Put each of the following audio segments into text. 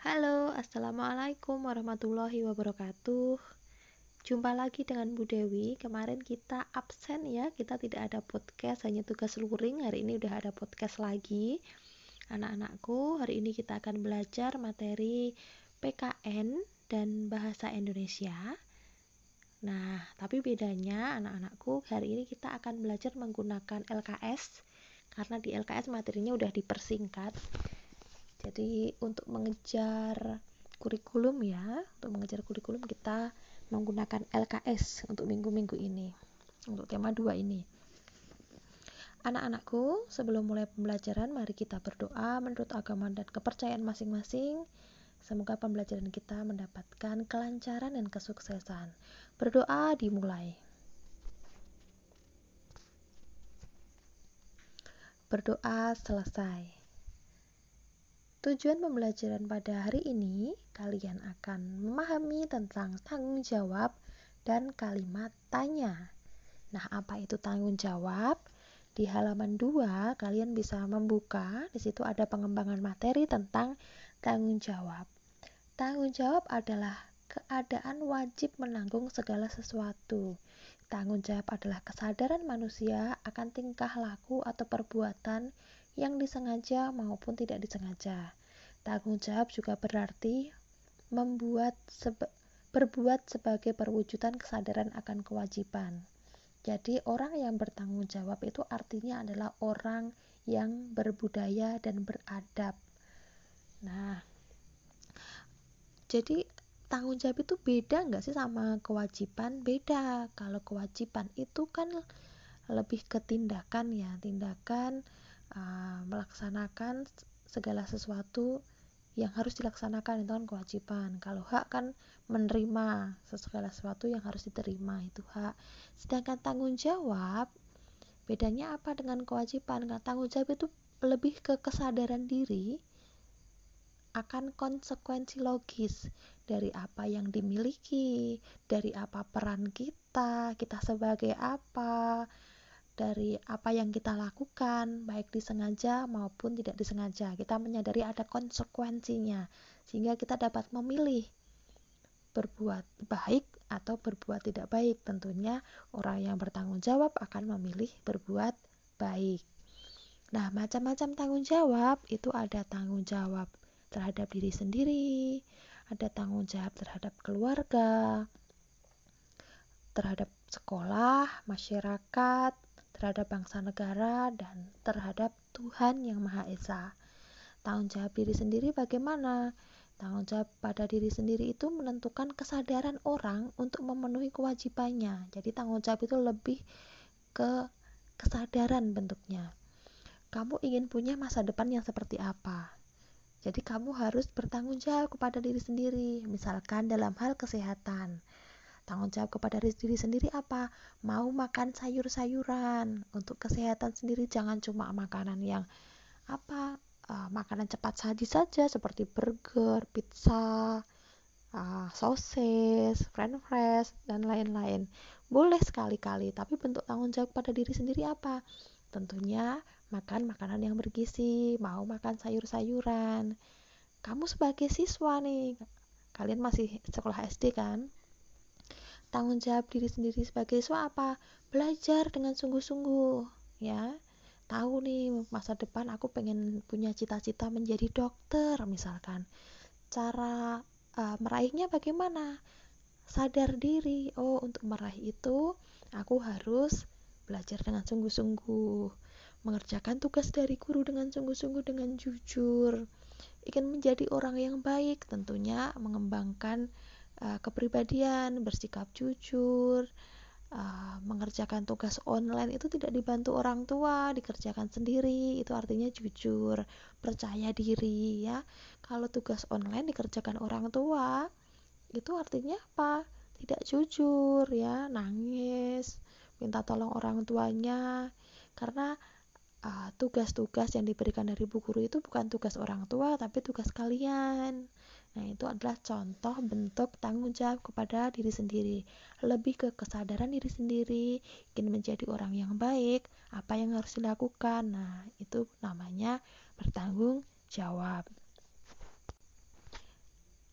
Halo, Assalamualaikum warahmatullahi wabarakatuh. Jumpa lagi dengan Bu Dewi. Kemarin kita absen ya Kita tidak ada podcast, hanya tugas luring. Hari ini udah ada podcast lagi. Anak-anakku, hari ini kita akan belajar materi PKN dan Bahasa Indonesia. Nah, tapi bedanya anak-anakku Hari ini kita akan belajar menggunakan LKS Karena di LKS materinya udah dipersingkat jadi untuk mengejar kurikulum ya untuk mengejar kurikulum kita menggunakan LKS untuk minggu-minggu ini untuk tema 2 ini. Anak-anakku sebelum mulai pembelajaran mari kita berdoa menurut agama dan kepercayaan masing-masing. Semoga pembelajaran kita mendapatkan kelancaran dan kesuksesan. Berdoa dimulai. Berdoa selesai Tujuan pembelajaran pada hari ini, kalian akan memahami tentang tanggung jawab dan kalimat tanya. Nah, apa itu tanggung jawab? Di halaman 2, kalian bisa membuka, di situ ada pengembangan materi tentang tanggung jawab. Tanggung jawab adalah keadaan wajib menanggung segala sesuatu. Tanggung jawab adalah kesadaran manusia akan tingkah laku atau perbuatan yang disengaja maupun tidak disengaja. Tanggung jawab juga berarti membuat seba berbuat sebagai perwujudan kesadaran akan kewajiban. Jadi orang yang bertanggung jawab itu artinya adalah orang yang berbudaya dan beradab. Nah, jadi tanggung jawab itu beda nggak sih sama kewajiban? Beda. Kalau kewajiban itu kan lebih ke tindakan ya, tindakan uh, melaksanakan segala sesuatu yang harus dilaksanakan itu kan kewajiban. Kalau hak kan menerima segala sesuatu yang harus diterima itu hak. Sedangkan tanggung jawab bedanya apa dengan kewajiban? Nah, tanggung jawab itu lebih ke kesadaran diri akan konsekuensi logis dari apa yang dimiliki, dari apa peran kita, kita sebagai apa, dari apa yang kita lakukan, baik disengaja maupun tidak disengaja. Kita menyadari ada konsekuensinya, sehingga kita dapat memilih berbuat baik atau berbuat tidak baik. Tentunya orang yang bertanggung jawab akan memilih berbuat baik. Nah, macam-macam tanggung jawab itu ada tanggung jawab terhadap diri sendiri, ada tanggung jawab terhadap keluarga, terhadap sekolah, masyarakat, terhadap bangsa negara dan terhadap Tuhan yang Maha Esa. Tanggung jawab diri sendiri bagaimana? Tanggung jawab pada diri sendiri itu menentukan kesadaran orang untuk memenuhi kewajibannya. Jadi tanggung jawab itu lebih ke kesadaran bentuknya. Kamu ingin punya masa depan yang seperti apa? Jadi kamu harus bertanggung jawab kepada diri sendiri, misalkan dalam hal kesehatan tanggung jawab kepada diri sendiri apa? Mau makan sayur-sayuran. Untuk kesehatan sendiri jangan cuma makanan yang apa uh, makanan cepat saji saja seperti burger pizza uh, sosis french fries dan lain-lain. Boleh sekali-kali tapi bentuk tanggung jawab pada diri sendiri apa? Tentunya makan makanan yang bergizi mau makan sayur-sayuran. Kamu sebagai siswa nih kalian masih sekolah SD kan tanggung jawab diri sendiri sebagai siswa apa? Belajar dengan sungguh-sungguh. Ya tahu nih masa depan aku pengen punya cita-cita menjadi dokter misalkan. Cara uh, meraihnya bagaimana? Sadar diri. Oh untuk meraih itu aku harus belajar dengan sungguh-sungguh. Mengerjakan tugas dari guru dengan sungguh-sungguh dengan jujur. Ingin menjadi orang yang baik tentunya mengembangkan uh, kepribadian, bersikap jujur, uh, mengerjakan tugas online itu tidak dibantu orang tua, dikerjakan sendiri, itu artinya jujur, percaya diri ya. Kalau tugas online dikerjakan orang tua, itu artinya apa? Tidak jujur ya, nangis, minta tolong orang tuanya karena tugas-tugas uh, yang diberikan dari bu guru itu bukan tugas orang tua tapi tugas kalian Nah, itu adalah contoh bentuk tanggung jawab kepada diri sendiri. Lebih ke kesadaran diri sendiri, ingin menjadi orang yang baik, apa yang harus dilakukan. Nah, itu namanya bertanggung jawab.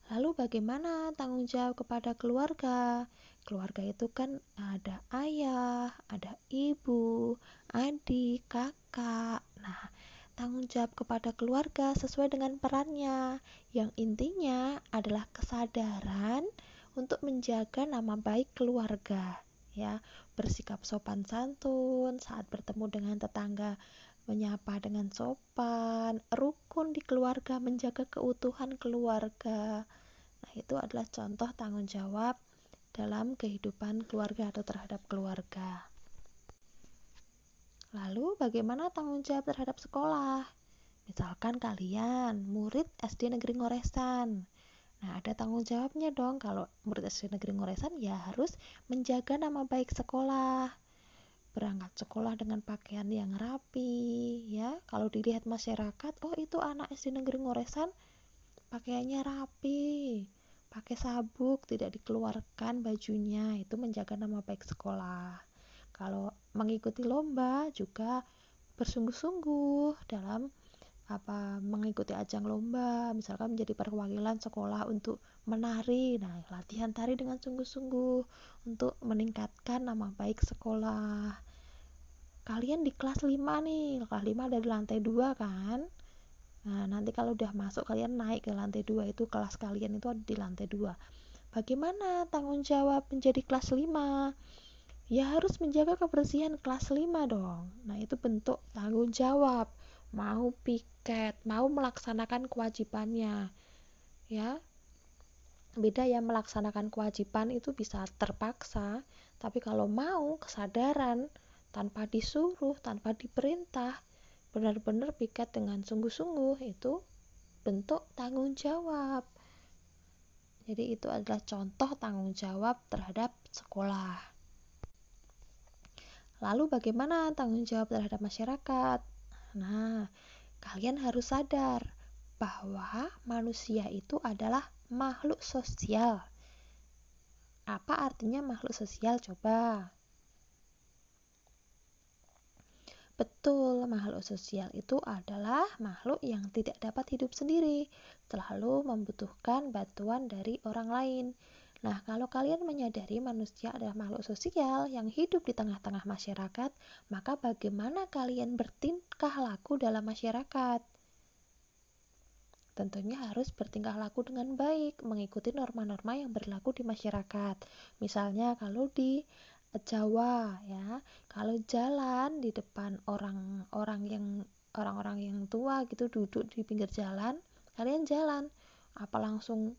Lalu bagaimana tanggung jawab kepada keluarga? Keluarga itu kan ada ayah, ada ibu, adik, kakak. Nah, tanggung jawab kepada keluarga sesuai dengan perannya. Yang intinya adalah kesadaran untuk menjaga nama baik keluarga, ya, bersikap sopan santun saat bertemu dengan tetangga menyapa dengan sopan, rukun di keluarga, menjaga keutuhan keluarga. Nah, itu adalah contoh tanggung jawab dalam kehidupan keluarga atau terhadap keluarga. Lalu, bagaimana tanggung jawab terhadap sekolah? Misalkan kalian murid SD Negeri Ngoresan. Nah, ada tanggung jawabnya dong. Kalau murid SD Negeri Ngoresan ya harus menjaga nama baik sekolah berangkat sekolah dengan pakaian yang rapi ya kalau dilihat masyarakat oh itu anak SD negeri Ngoresan pakaiannya rapi pakai sabuk tidak dikeluarkan bajunya itu menjaga nama baik sekolah kalau mengikuti lomba juga bersungguh-sungguh dalam apa mengikuti ajang lomba misalkan menjadi perwakilan sekolah untuk menari. Nah latihan tari dengan sungguh-sungguh untuk meningkatkan nama baik sekolah. Kalian di kelas 5 nih kelas 5 ada di lantai 2 kan? Nah nanti kalau udah masuk kalian naik ke lantai 2 itu kelas kalian itu ada di lantai 2 bagaimana tanggung jawab menjadi kelas 5 ya harus menjaga kebersihan kelas 5 dong nah itu bentuk tanggung jawab mau piket mau melaksanakan kewajibannya ya beda ya melaksanakan kewajiban itu bisa terpaksa tapi kalau mau kesadaran tanpa disuruh, tanpa diperintah, benar-benar piket dengan sungguh-sungguh itu bentuk tanggung jawab. Jadi itu adalah contoh tanggung jawab terhadap sekolah. Lalu bagaimana tanggung jawab terhadap masyarakat? Nah, kalian harus sadar bahwa manusia itu adalah makhluk sosial. Apa artinya makhluk sosial? Coba Betul, makhluk sosial itu adalah makhluk yang tidak dapat hidup sendiri, selalu membutuhkan bantuan dari orang lain. Nah, kalau kalian menyadari manusia adalah makhluk sosial yang hidup di tengah-tengah masyarakat, maka bagaimana kalian bertingkah laku dalam masyarakat? Tentunya harus bertingkah laku dengan baik, mengikuti norma-norma yang berlaku di masyarakat. Misalnya, kalau di Jawa ya kalau jalan di depan orang-orang yang orang-orang yang tua gitu duduk di pinggir jalan kalian jalan apa langsung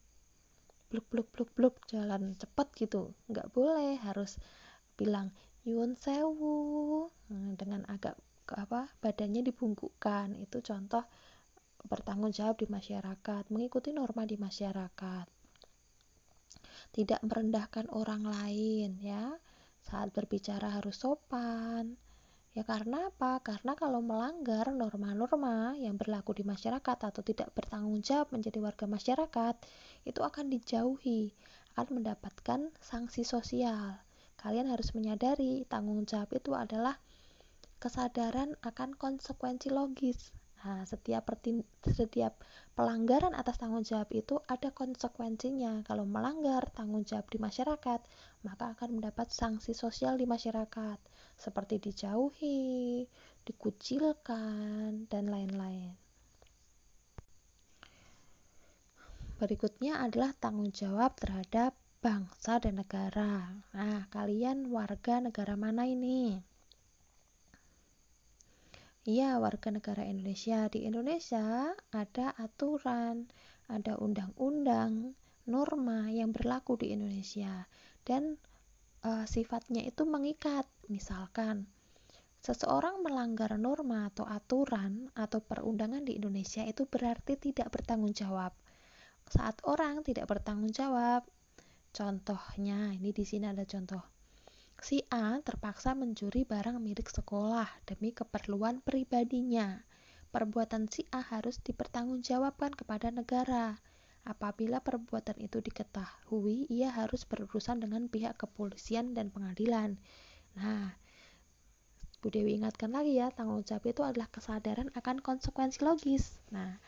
bluk bluk bluk bluk jalan cepet gitu. Nggak boleh harus bilang yun sewu. Nah, dengan agak apa badannya dibungkukkan. Itu contoh bertanggung jawab di masyarakat mengikuti norma di masyarakat. Tidak merendahkan orang lain ya. Saat berbicara harus sopan. Ya karena apa? Karena kalau melanggar norma-norma yang berlaku di masyarakat atau tidak bertanggung jawab menjadi warga masyarakat, itu akan dijauhi, akan mendapatkan sanksi sosial. Kalian harus menyadari tanggung jawab itu adalah kesadaran akan konsekuensi logis Nah, setiap setiap pelanggaran atas tanggung jawab itu ada konsekuensinya. Kalau melanggar tanggung jawab di masyarakat, maka akan mendapat sanksi sosial di masyarakat, seperti dijauhi, dikucilkan, dan lain-lain. Berikutnya adalah tanggung jawab terhadap bangsa dan negara. Nah, kalian warga negara mana ini? Iya, warga negara Indonesia. Di Indonesia ada aturan, ada undang-undang, norma yang berlaku di Indonesia dan e, sifatnya itu mengikat. Misalkan seseorang melanggar norma atau aturan atau perundangan di Indonesia itu berarti tidak bertanggung jawab. Saat orang tidak bertanggung jawab, contohnya ini di sini ada contoh Si A terpaksa mencuri barang milik sekolah demi keperluan pribadinya. Perbuatan si A harus dipertanggungjawabkan kepada negara. Apabila perbuatan itu diketahui, ia harus berurusan dengan pihak kepolisian dan pengadilan. Nah, Bu Dewi ingatkan lagi ya, tanggung jawab itu adalah kesadaran akan konsekuensi logis. Nah,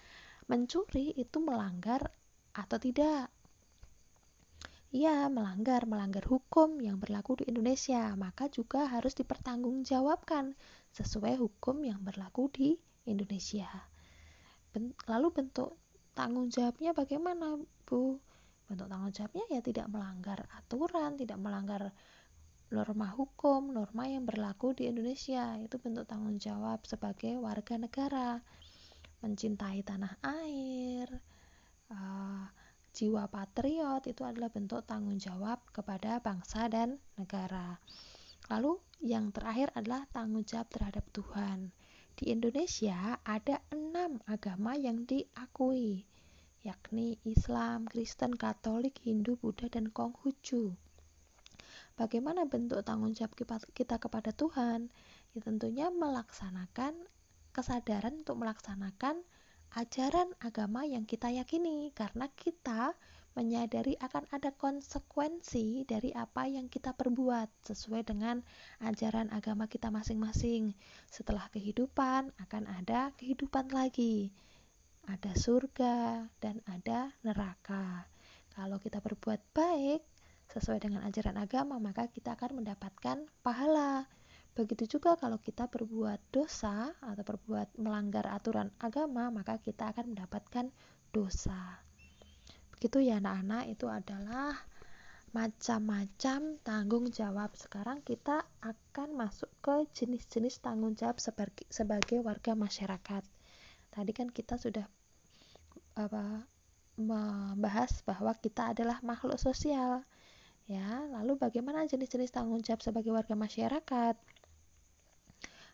mencuri itu melanggar atau tidak? Ia melanggar melanggar hukum yang berlaku di Indonesia, maka juga harus dipertanggungjawabkan sesuai hukum yang berlaku di Indonesia. Lalu bentuk tanggung jawabnya bagaimana, Bu? Bentuk tanggung jawabnya ya tidak melanggar aturan, tidak melanggar norma hukum, norma yang berlaku di Indonesia. Itu bentuk tanggung jawab sebagai warga negara. Mencintai tanah air, uh, jiwa patriot itu adalah bentuk tanggung jawab kepada bangsa dan negara. Lalu yang terakhir adalah tanggung jawab terhadap Tuhan. Di Indonesia ada enam agama yang diakui, yakni Islam, Kristen, Katolik, Hindu, Buddha, dan Konghucu. Bagaimana bentuk tanggung jawab kita kepada Tuhan? Ya tentunya melaksanakan kesadaran untuk melaksanakan ajaran agama yang kita yakini karena kita menyadari akan ada konsekuensi dari apa yang kita perbuat sesuai dengan ajaran agama kita masing-masing. Setelah kehidupan akan ada kehidupan lagi. Ada surga dan ada neraka. Kalau kita berbuat baik sesuai dengan ajaran agama, maka kita akan mendapatkan pahala. Begitu juga kalau kita berbuat dosa atau berbuat melanggar aturan agama, maka kita akan mendapatkan dosa. Begitu ya anak-anak, itu adalah macam-macam tanggung jawab. Sekarang kita akan masuk ke jenis-jenis tanggung jawab sebagai, sebagai warga masyarakat. Tadi kan kita sudah apa, membahas bahwa kita adalah makhluk sosial. Ya, lalu bagaimana jenis-jenis tanggung jawab sebagai warga masyarakat?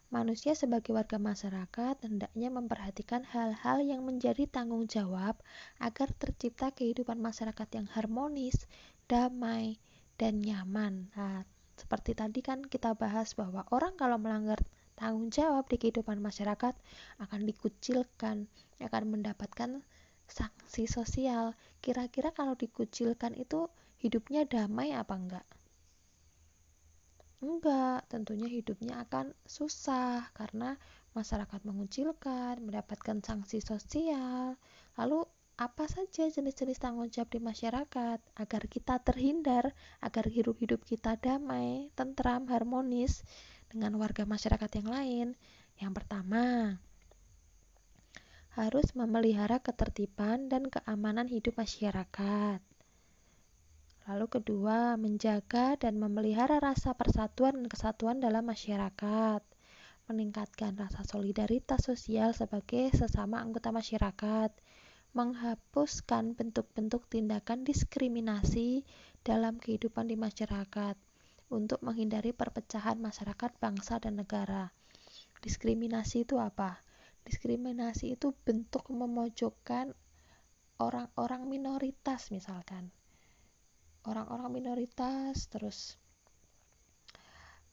Manusia sebagai warga masyarakat hendaknya memperhatikan hal-hal yang menjadi tanggung jawab agar tercipta kehidupan masyarakat yang harmonis, damai, dan nyaman. Nah, seperti tadi kan kita bahas bahwa orang kalau melanggar tanggung jawab di kehidupan masyarakat akan dikucilkan, akan mendapatkan sanksi sosial. Kira-kira kalau dikucilkan itu hidupnya damai apa enggak? Enggak, tentunya hidupnya akan susah karena masyarakat mengucilkan, mendapatkan sanksi sosial. Lalu apa saja jenis-jenis tanggung jawab di masyarakat agar kita terhindar, agar hidup-hidup kita damai, tentram, harmonis dengan warga masyarakat yang lain? Yang pertama, harus memelihara ketertiban dan keamanan hidup masyarakat. Lalu kedua, menjaga dan memelihara rasa persatuan dan kesatuan dalam masyarakat. Meningkatkan rasa solidaritas sosial sebagai sesama anggota masyarakat. Menghapuskan bentuk-bentuk tindakan diskriminasi dalam kehidupan di masyarakat untuk menghindari perpecahan masyarakat, bangsa, dan negara. Diskriminasi itu apa? Diskriminasi itu bentuk memojokkan orang-orang minoritas misalkan orang-orang minoritas terus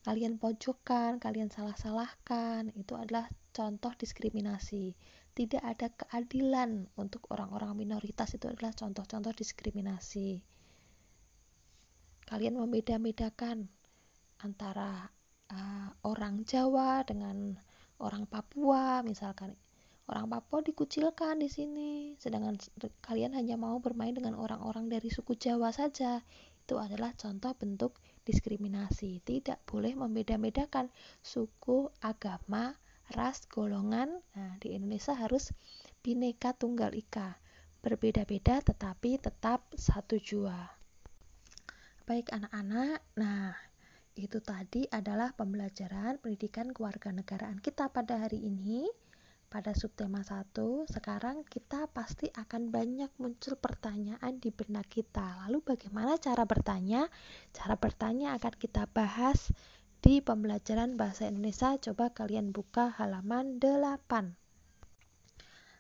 kalian pojokkan, kalian salah-salahkan, itu adalah contoh diskriminasi. Tidak ada keadilan untuk orang-orang minoritas itu adalah contoh-contoh diskriminasi. Kalian membeda-bedakan antara uh, orang Jawa dengan orang Papua misalkan Orang Papua dikucilkan di sini, sedangkan kalian hanya mau bermain dengan orang-orang dari suku Jawa saja. Itu adalah contoh bentuk diskriminasi. Tidak boleh membeda-bedakan suku, agama, ras, golongan. Nah, di Indonesia harus bineka tunggal ika. Berbeda-beda tetapi tetap satu jua. Baik anak-anak, nah itu tadi adalah pembelajaran pendidikan kewarganegaraan kita pada hari ini pada subtema 1, sekarang kita pasti akan banyak muncul pertanyaan di benak kita. Lalu bagaimana cara bertanya? Cara bertanya akan kita bahas di pembelajaran bahasa Indonesia. Coba kalian buka halaman 8.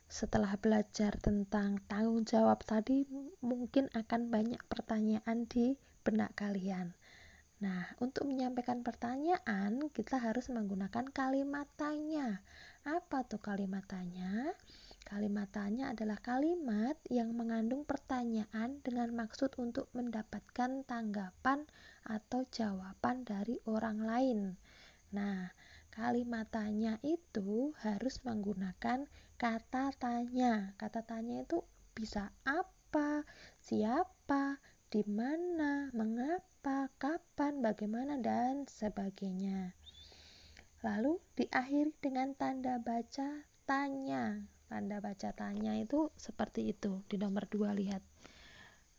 Setelah belajar tentang tanggung jawab tadi, mungkin akan banyak pertanyaan di benak kalian. Nah, untuk menyampaikan pertanyaan, kita harus menggunakan kalimat tanya. Apa tuh kalimat tanya? Kalimat tanya adalah kalimat yang mengandung pertanyaan dengan maksud untuk mendapatkan tanggapan atau jawaban dari orang lain. Nah, kalimat tanya itu harus menggunakan kata tanya. Kata tanya itu bisa apa siapa, di mana, mengapa, kapan, bagaimana, dan sebagainya. Lalu diakhiri dengan tanda baca tanya. Tanda baca tanya itu seperti itu. Di nomor 2 lihat.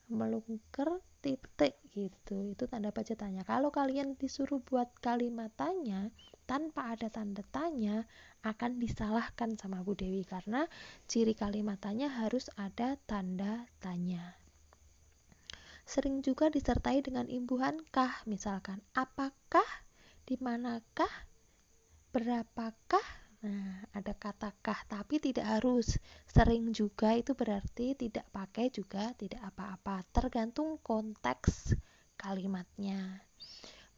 Melungker titik gitu. Itu tanda baca tanya. Kalau kalian disuruh buat kalimat tanya tanpa ada tanda tanya akan disalahkan sama Bu Dewi karena ciri kalimat tanya harus ada tanda tanya. Sering juga disertai dengan imbuhan kah, misalkan apakah, di manakah, berapakah Nah, ada kata kah, tapi tidak harus. Sering juga itu berarti tidak pakai juga tidak apa-apa, tergantung konteks kalimatnya.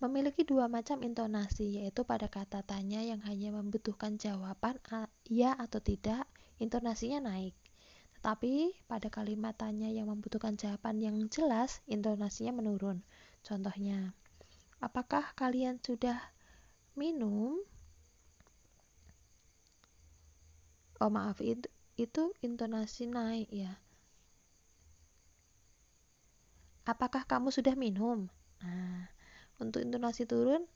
Memiliki dua macam intonasi, yaitu pada kata tanya yang hanya membutuhkan jawaban ya atau tidak, intonasinya naik. Tetapi pada kalimat tanya yang membutuhkan jawaban yang jelas, intonasinya menurun. Contohnya, apakah kalian sudah minum? Oh maaf itu itu intonasi naik ya. Apakah kamu sudah minum? Nah untuk intonasi turun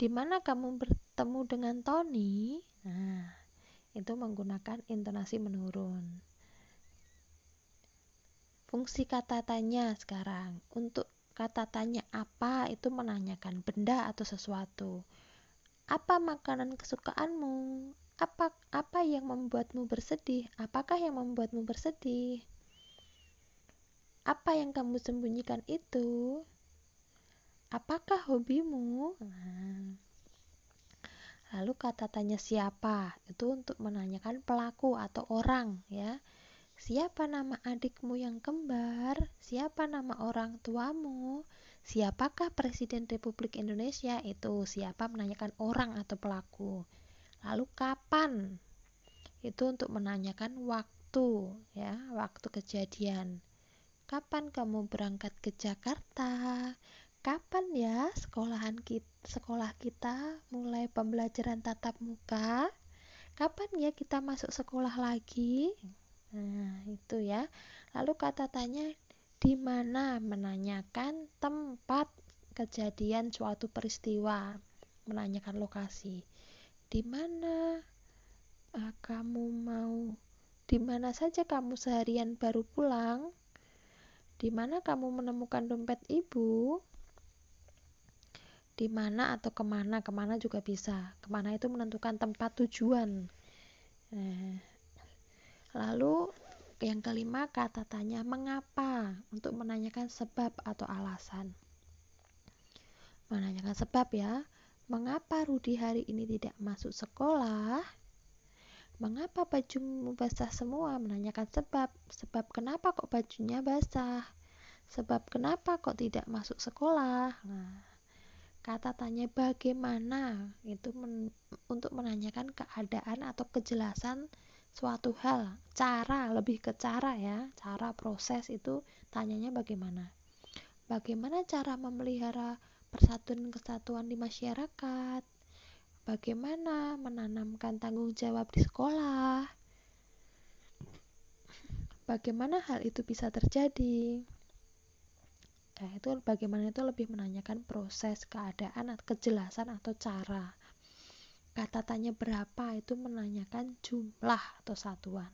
di mana kamu bertemu dengan Tony? Nah itu menggunakan intonasi menurun. Fungsi kata tanya sekarang. Untuk kata tanya apa itu menanyakan benda atau sesuatu. Apa makanan kesukaanmu apa apa yang membuatmu bersedih? Apakah yang membuatmu bersedih? Apa yang kamu sembunyikan itu? Apakah hobimu? Nah. Lalu kata tanya siapa? Itu untuk menanyakan pelaku atau orang ya. Siapa nama adikmu yang kembar? Siapa nama orang tuamu? Siapakah Presiden Republik Indonesia? Itu siapa menanyakan orang atau pelaku. Lalu kapan? Itu untuk menanyakan waktu ya, waktu kejadian. Kapan kamu berangkat ke Jakarta? Kapan ya sekolahan kita, sekolah kita mulai pembelajaran tatap muka? Kapan ya kita masuk sekolah lagi? Nah, itu ya. Lalu kata tanya di mana menanyakan tempat kejadian suatu peristiwa, menanyakan lokasi di mana uh, kamu mau di mana saja kamu seharian baru pulang di mana kamu menemukan dompet ibu di mana atau ke mana ke mana juga bisa. Ke mana itu menentukan tempat tujuan. Nah, lalu yang kelima kata tanya mengapa? Untuk menanyakan sebab atau alasan. Menanyakan sebab ya Mengapa Rudi hari ini tidak masuk sekolah? Mengapa bajumu basah semua? Menanyakan sebab. Sebab kenapa kok bajunya basah? Sebab kenapa kok tidak masuk sekolah? Nah, kata tanya bagaimana itu men untuk menanyakan keadaan atau kejelasan suatu hal. Cara, lebih ke cara ya. Cara proses itu tanyanya bagaimana. Bagaimana cara memelihara persatuan kesatuan di masyarakat, bagaimana menanamkan tanggung jawab di sekolah, bagaimana hal itu bisa terjadi. Nah, itu bagaimana itu lebih menanyakan proses, keadaan, kejelasan atau cara. Kata tanya berapa itu menanyakan jumlah atau satuan.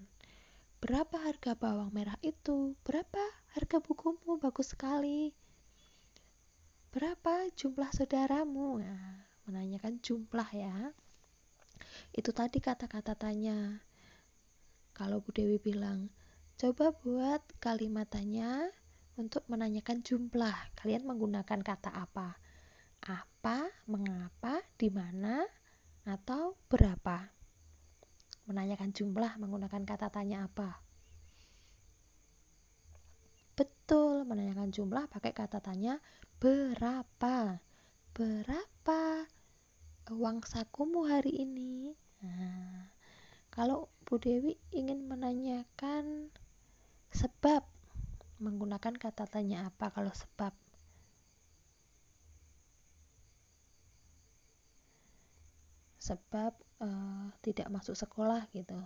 Berapa harga bawang merah itu? Berapa harga bukumu? Bagus sekali berapa jumlah saudaramu? Nah, menanyakan jumlah ya. Itu tadi kata-kata tanya. Kalau Bu Dewi bilang coba buat kalimat tanya untuk menanyakan jumlah. Kalian menggunakan kata apa? Apa mengapa di mana atau berapa? Menanyakan jumlah menggunakan kata tanya apa? Betul menanyakan jumlah pakai kata tanya berapa? Berapa uang sakumu hari ini? Nah, kalau Bu Dewi ingin menanyakan sebab menggunakan kata tanya apa kalau sebab? Sebab uh, tidak masuk sekolah gitu.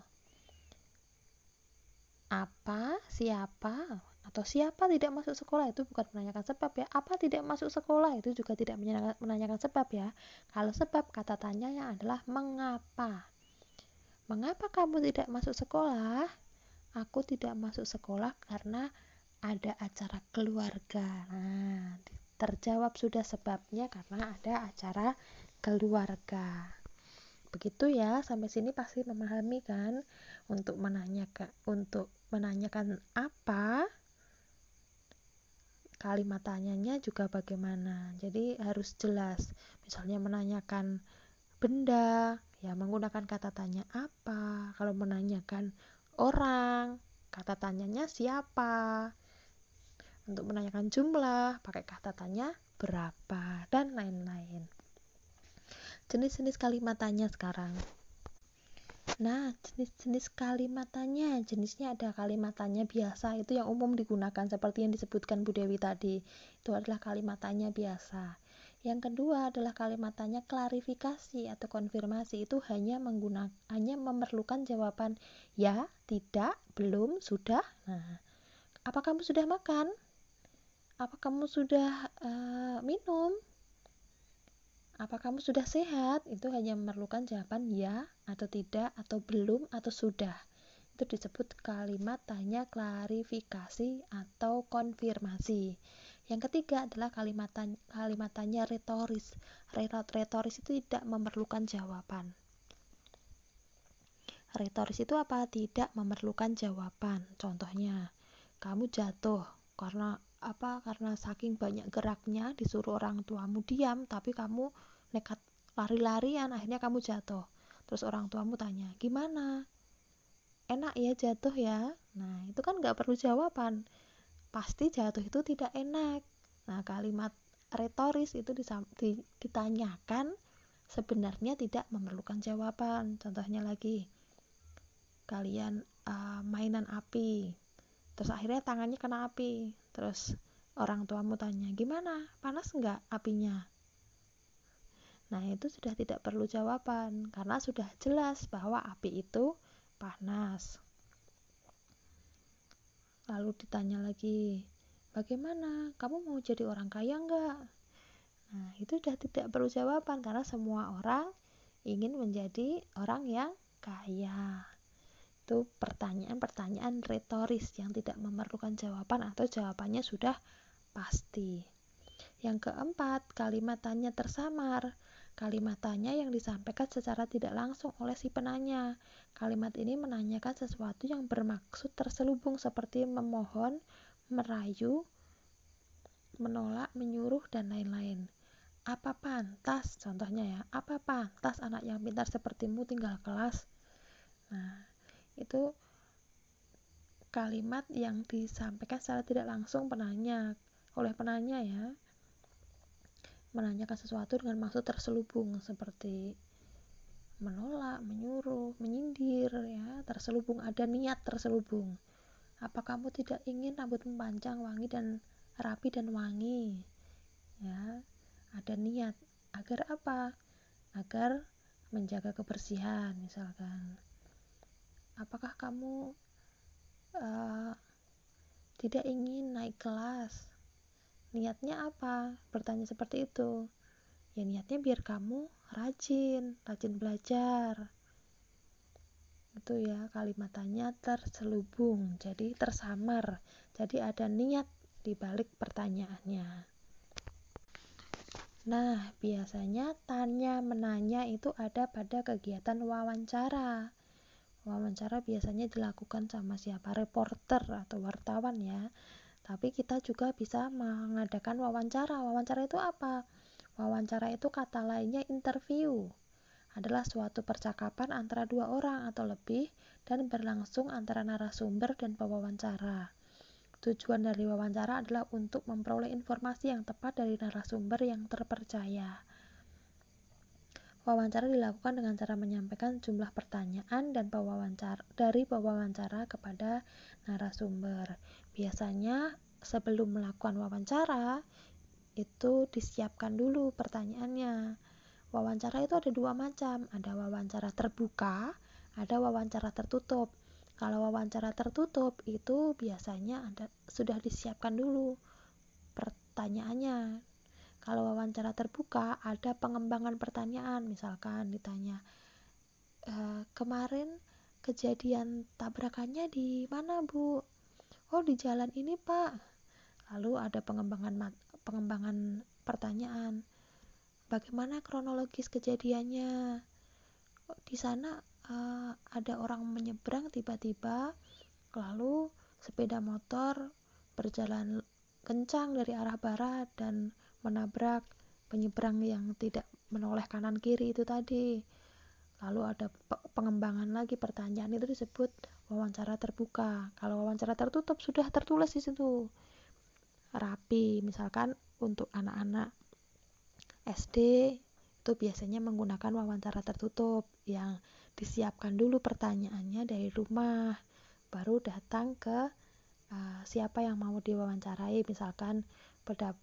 Apa? Siapa atau siapa tidak masuk sekolah? Itu bukan menanyakan sebab ya. Apa tidak masuk sekolah? Itu juga tidak menanyakan sebab ya. Kalau sebab kata tanyanya adalah mengapa? Mengapa kamu tidak masuk sekolah? Aku tidak masuk sekolah karena ada acara keluarga. Nah terjawab sudah sebabnya karena ada acara keluarga. Begitu ya sampai sini pasti memahami kan? Untuk menanyakan untuk menanyakan apa kalimat tanyanya juga bagaimana. Jadi harus jelas. Misalnya menanyakan benda ya menggunakan kata tanya apa. Kalau menanyakan orang kata tanyanya siapa. Untuk menanyakan jumlah pakai kata tanya berapa dan lain-lain. Jenis-jenis kalimat tanya sekarang Nah, jenis-jenis kalimat tanya, jenisnya ada kalimat tanya biasa, itu yang umum digunakan seperti yang disebutkan Bu Dewi tadi. Itu adalah kalimat tanya biasa. Yang kedua adalah kalimat tanya klarifikasi atau konfirmasi. Itu hanya menggunakan hanya memerlukan jawaban ya, tidak, belum, sudah. Nah, apa kamu sudah makan? Apa kamu sudah uh, minum? Apa kamu sudah sehat? Itu hanya memerlukan jawaban ya atau tidak atau belum atau sudah. Itu disebut kalimat tanya klarifikasi atau konfirmasi. Yang ketiga adalah kalimat tanya, kalimat tanya retoris. Retoris itu tidak memerlukan jawaban. Retoris itu apa? Tidak memerlukan jawaban. Contohnya kamu jatuh karena apa karena saking banyak geraknya disuruh orang tuamu diam tapi kamu nekat lari-larian akhirnya kamu jatuh. Terus orang tuamu tanya gimana? Enak ya jatuh ya? Nah itu kan nggak perlu jawaban. Pasti jatuh itu tidak enak. Nah kalimat retoris itu ditanyakan sebenarnya tidak memerlukan jawaban. Contohnya lagi kalian uh, mainan api. Terus akhirnya tangannya kena api terus orang tuamu tanya gimana panas nggak apinya Nah, itu sudah tidak perlu jawaban karena sudah jelas bahwa api itu panas. Lalu ditanya lagi, bagaimana? Kamu mau jadi orang kaya enggak? Nah, itu sudah tidak perlu jawaban karena semua orang ingin menjadi orang yang kaya. Itu pertanyaan-pertanyaan retoris yang tidak memerlukan jawaban atau jawabannya sudah pasti. Yang keempat, kalimat tanya tersamar. Kalimat tanya yang disampaikan secara tidak langsung oleh si penanya. Kalimat ini menanyakan sesuatu yang bermaksud terselubung seperti memohon, merayu, menolak, menyuruh, dan lain-lain. Apa pantas, contohnya ya, apa pantas anak yang pintar sepertimu tinggal kelas? Nah, itu kalimat yang disampaikan secara tidak langsung penanya oleh penanya ya menanyakan sesuatu dengan maksud terselubung seperti menolak, menyuruh, menyindir ya, terselubung ada niat terselubung. Apa kamu tidak ingin rambutmu panjang, wangi dan rapi dan wangi? Ya, ada niat agar apa? Agar menjaga kebersihan misalkan. Apakah kamu uh, tidak ingin naik kelas? niatnya apa? Bertanya seperti itu. Ya niatnya biar kamu rajin rajin belajar. Itu ya kalimatannya terselubung jadi tersamar. Jadi ada niat di balik pertanyaannya. Nah biasanya tanya menanya itu ada pada kegiatan wawancara wawancara biasanya dilakukan sama siapa reporter atau wartawan ya tapi kita juga bisa mengadakan wawancara. Wawancara itu apa? Wawancara itu kata lainnya interview. Adalah suatu percakapan antara dua orang atau lebih dan berlangsung antara narasumber dan pewawancara. Tujuan dari wawancara adalah untuk memperoleh informasi yang tepat dari narasumber yang terpercaya. Wawancara dilakukan dengan cara menyampaikan jumlah pertanyaan dan pewawancara dari pewawancara kepada narasumber. Biasanya sebelum melakukan wawancara itu disiapkan dulu pertanyaannya. Wawancara itu ada dua macam, ada wawancara terbuka, ada wawancara tertutup. kalau wawancara tertutup itu biasanya ada sudah disiapkan dulu pertanyaannya kalau wawancara terbuka ada pengembangan pertanyaan misalkan ditanya e, kemarin kejadian tabrakannya di mana bu? Oh di jalan ini pak. Lalu ada pengembangan pengembangan pertanyaan bagaimana kronologis kejadiannya? Di sana uh, ada orang menyeberang tiba-tiba lalu sepeda motor berjalan kencang dari arah barat dan menabrak penyeberang yang tidak menoleh kanan kiri itu tadi. Lalu ada pengembangan lagi pertanyaan itu disebut wawancara terbuka. Kalau wawancara tertutup sudah tertulis di situ. Rapi misalkan untuk anak-anak SD itu biasanya menggunakan wawancara tertutup yang disiapkan dulu pertanyaannya dari rumah baru datang ke uh, siapa yang mau diwawancarai. Misalkan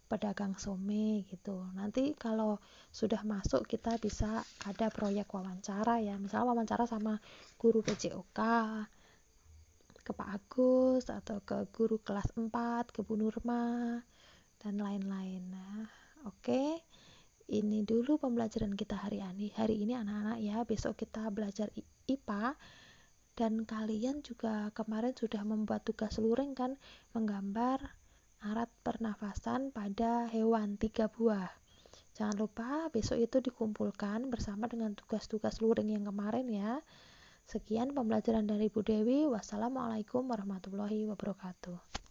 pedagang some gitu. Nanti kalau sudah masuk kita bisa ada proyek wawancara ya. Misalnya wawancara sama guru PJOK ke Pak Agus atau ke guru kelas 4 ke Bu Nurma dan lain-lain. Nah oke. Ini dulu pembelajaran kita hari ini hari ini anak-anak ya. Besok kita belajar IPA dan kalian juga kemarin sudah membuat tugas luring kan menggambar alat pernafasan pada hewan tiga buah. Jangan lupa besok itu dikumpulkan bersama dengan tugas-tugas luring yang kemarin ya. Sekian pembelajaran dari Bu Dewi. Wassalamualaikum warahmatullahi wabarakatuh.